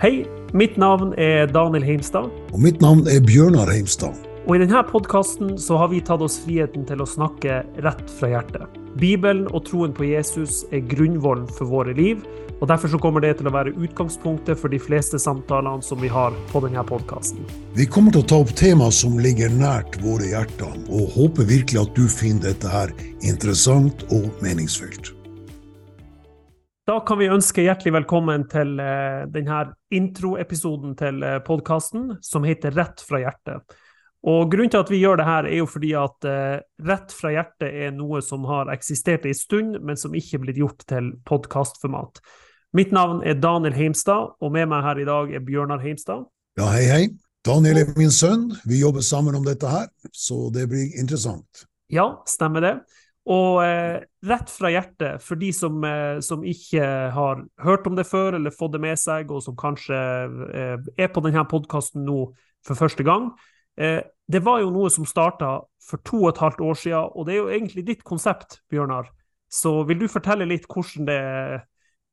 Hei, mitt navn er Daniel Heimstad. Og mitt navn er Bjørnar Heimstad. Og i denne podkasten så har vi tatt oss friheten til å snakke rett fra hjertet. Bibelen og troen på Jesus er grunnvollen for våre liv, og derfor så kommer det til å være utgangspunktet for de fleste samtalene som vi har på denne podkasten. Vi kommer til å ta opp temaer som ligger nært våre hjerter, og håper virkelig at du finner dette her interessant og meningsfylt. Da kan vi ønske hjertelig velkommen til eh, denne introepisoden til eh, podkasten, som heter Rett fra hjertet. Og Grunnen til at vi gjør det her, er jo fordi at uh, Rett fra hjertet er noe som har eksistert en stund, men som ikke er blitt gjort til podkastformat. Mitt navn er Daniel Heimstad, og med meg her i dag er Bjørnar Heimstad. Ja, hei, hei. Daniel er min sønn. Vi jobber sammen om dette her, så det blir interessant. Ja, stemmer det. Og eh, rett fra hjertet, for de som, eh, som, ikke har hørt om det før eller fått det med seg, og som kanskje eh, er på denne podkasten nå for første gang, Eh, det var jo noe som starta for to og et halvt år siden, og det er jo egentlig ditt konsept, Bjørnar. Så vil du fortelle litt hvordan det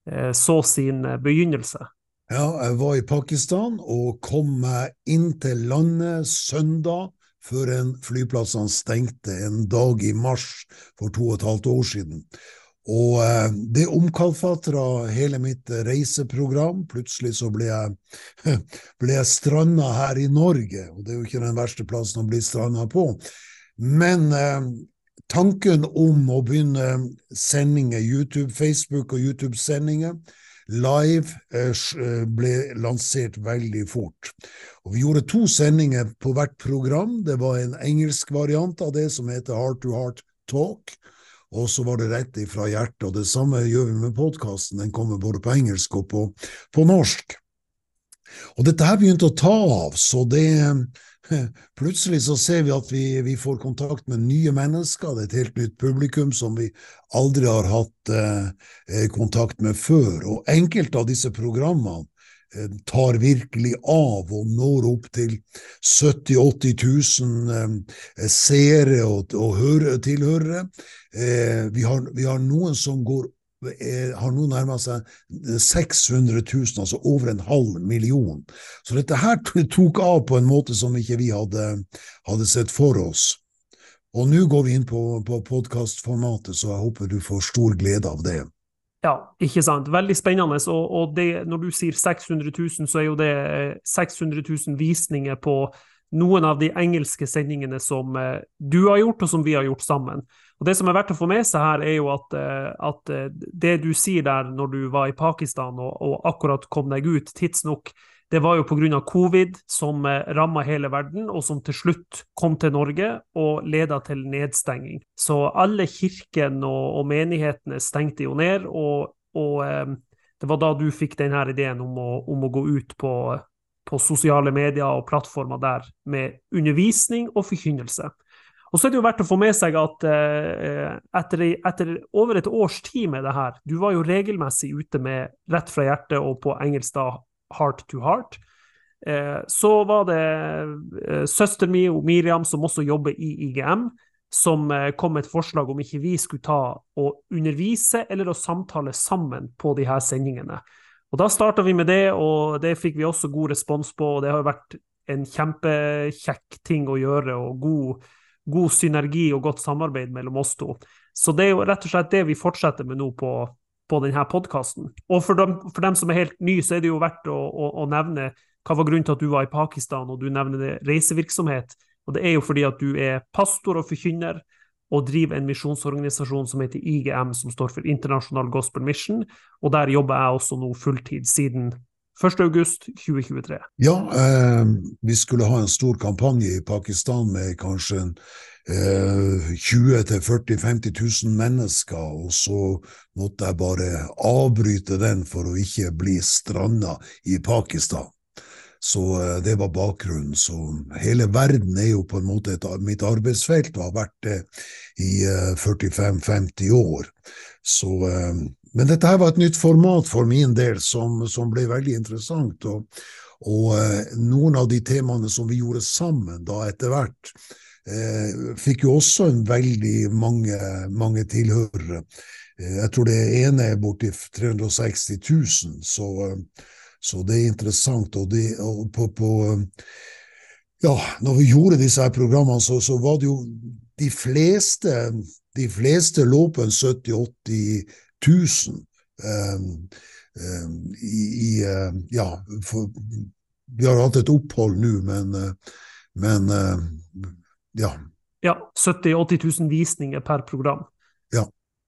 eh, så sin begynnelse? Ja, jeg var i Pakistan og kom inn til landet søndag før en flyplassene stengte en dag i mars for to og et halvt år siden. Og eh, det omkalfatra hele mitt reiseprogram. Plutselig så ble jeg, ble jeg stranda her i Norge, og det er jo ikke den verste plassen å bli stranda på. Men eh, tanken om å begynne sendinger, YouTube, Facebook og YouTube-sendinger live eh, eh, ble lansert veldig fort. Og Vi gjorde to sendinger på hvert program. Det var en engelsk variant av det som heter Heart to Heart Talk og så var det rett ifra hjertet. Og det samme gjør vi med podkasten. Den kommer både på engelsk og på, på, norsk. Og dette her begynte å ta av, så det Plutselig så ser vi at vi, vi får kontakt med nye mennesker. Det er et helt nytt publikum som vi aldri har hatt eh, kontakt med før. Og enkelte av disse programmene Eh, tar virkelig av og når opp til 70 000-80 000 seere og, og høre, tilhørere. Eh, vi, har, vi, har, noen som går eh, har nå nærma seg 600 000, altså over en halv million. Så dette her tok av på en måte som ikke vi hadde, hadde sett for oss. Og nå går vi inn på, på podkastformatet, så jeg håper du får stor glede av det. Ja, ikke sant. Veldig spennende. Og, og det, når du sier 600 000, så er jo det 600 eh, 000 visninger på noen av de engelske sendingene som eh, du har gjort, og som vi har gjort sammen. Og Det som er verdt å få med seg her, er jo at, eh, at det du sier der når du var i Pakistan og, og akkurat kom deg ut tidsnok, det var jo pga. covid som eh, ramma hele verden, og som til slutt kom til Norge og leda til nedstenging. Så alle kirkene og, og, menighetene stengte jo ned, og, og eh, det var da du fikk denne ideen om å, om å gå ut på, på, sosiale medier og plattformer der med undervisning og forkynnelse. Og så er det jo verdt å få med seg at eh, etter, etter, over et års tid med det her, du var jo regelmessig ute med Rett fra hjertet og på engelsk da Heart to Heart. Eh, så var det eh, søsteren min og Miriam, som også jobber i IGM, som kom med et forslag om ikke vi skulle ta og undervise eller å samtale sammen på de her sendingene. Og Da starta vi med det, og det fikk vi også god respons på. og Det har vært en kjempekjekk ting å gjøre, og god, god synergi og godt samarbeid mellom oss to. Så det er jo rett og slett det vi fortsetter med nå på, på denne podkasten. Og for dem, for dem, som er helt nye, så er det jo verdt å, å, å, nevne hva var grunnen til at du var i Pakistan, og du nevner det reisevirksomhet. Og det er jo fordi at du er pastor og forkynner og driver en misjonsorganisasjon som heter IGM, som står for International Gospel Mission, og der jobber jeg også nå fulltid siden 1.8.2023. Ja, eh, vi skulle ha en stor kampanje i Pakistan med kanskje eh, 20 000-40 000-50 000 mennesker, og så måtte jeg bare avbryte den for å ikke bli stranda i Pakistan. Så eh, det var bakgrunnen. Så hele verden er jo på en måte et, mitt arbeidsfelt, og har vært det i 45-50 eh, år. Så eh, men dette her var et nytt format for min del som, som ble veldig interessant. Og, og noen av de temaene som vi gjorde sammen da etter hvert, fikk jo også en veldig mange, mange tilhørere. Jeg tror det ene er borti 360 000, så, Så det er interessant. Og, det, og på, på, ja, når vi gjorde disse her programmene, så, så var det jo de fleste de fleste lå på en 70 000-80 000. Um, um, i, uh, Ja, for, vi har hatt et opphold nå, men, uh, men uh, ja. Ja, 70 000-80 000 visninger per program. Ja.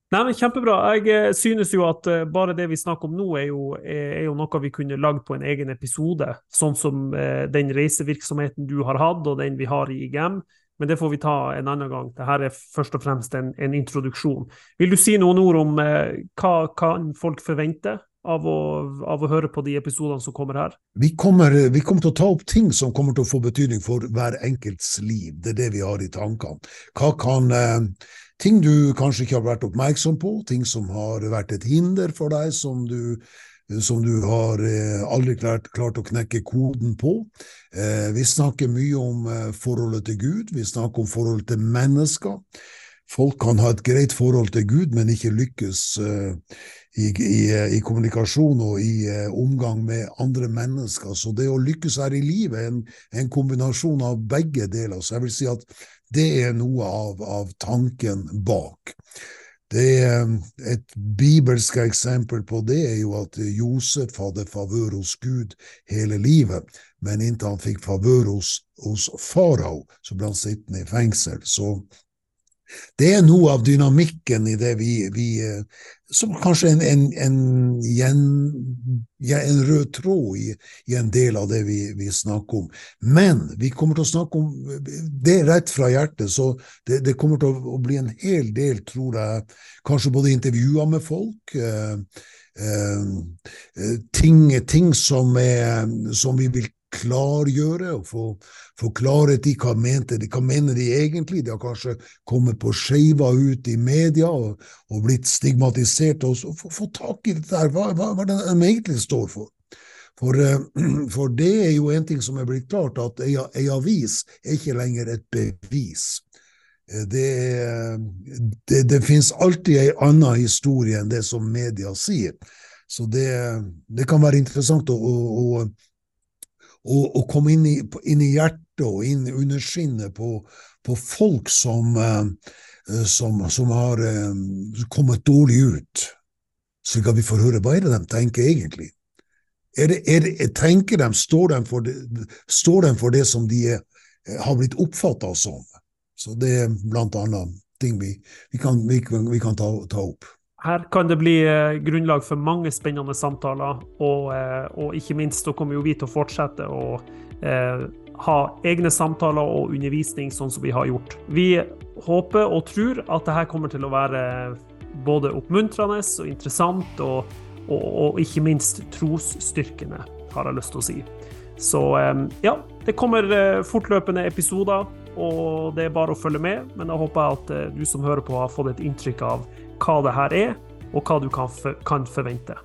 Nei, men Kjempebra. Jeg eh, synes jo at eh, bare det vi snakker om nå, er jo, er jo noe vi kunne lagd på en egen episode. Sånn som eh, den reisevirksomheten du har hatt, og den vi har i IGM. Men det får vi ta en annen gang. Dette er først og fremst en, en introduksjon. Vil du si noen ord om eh, hva kan folk forvente av å, av å, høre på de episodene som kommer her? Vi kommer, vi kommer, til å ta opp ting som kommer til å få betydning for hver enkelts liv. Det er det vi har i tankene. Hva kan eh, Ting du kanskje ikke har vært oppmerksom på, ting som har vært et hinder for deg, som du som du har eh, aldri klart, klart, å knekke koden på. Eh, vi snakker mye om eh, forholdet til Gud, vi snakker om forholdet til mennesker. Folk kan ha et greit forhold til Gud, men ikke lykkes i, i, i kommunikasjon og i omgang med andre mennesker. Så det å lykkes her i livet er en, en kombinasjon av begge deler. Så jeg vil si at det er noe av, av tanken bak. Et bibelsk eksempel på det er jo at Josef hadde favør hos Gud hele livet, men inntil han fikk favør hos, hos farao, så ble han sittende i fengsel. Så det er noe av dynamikken i det vi, vi eh, Som kanskje en, en, en, en, en rød tråd i, i, en del av det vi, vi, snakker om. Men vi kommer til å snakke om det rett fra hjertet, så det, det kommer til å, bli en hel del, tror jeg, kanskje både intervjuer med folk. Eh, eh ting, ting som, er, som vi vil klargjøre og få, få klarhet i hva, mente de, hva mener de egentlig. De har kanskje kommet på skeiva ut i media og, og blitt stigmatisert. og så Få, få tak i det der, hva, hva, hva de egentlig står for. For, eh, for, det er jo en ting som er blitt klart, at ei, ei avis er ikke lenger et bevis. Eh, det, det, det finnes alltid ei anna historie enn det som media sier. Så det, det kan være interessant å, å, å og, og komme inn i, inn i, hjertet og inn under skinnet på, på folk som, uh, som, som har uh, kommet dårlig ut, slik at vi får høre hva er det de tenker egentlig. Er det, er det, tenker de, står de, for det, står de for det som de er, har blitt oppfatta som? Så det er blant annet ting vi, vi, kan, vi, vi kan ta, ta opp. Her kan det bli eh, grunnlag for mange spennende samtaler, og, eh, og ikke minst så kommer jo vi til å fortsette å eh, ha egne samtaler og undervisning sånn som vi har gjort. Vi håper og tror at dette kommer til å være både oppmuntrende og interessant, og, og, og ikke minst trosstyrkende, har jeg lyst til å si. Så eh, ja, det kommer fortløpende episoder, og det er bare å følge med. Men da håper jeg at du som hører på, har fått et inntrykk av hva det her er, og hva du kan, for, kan forvente.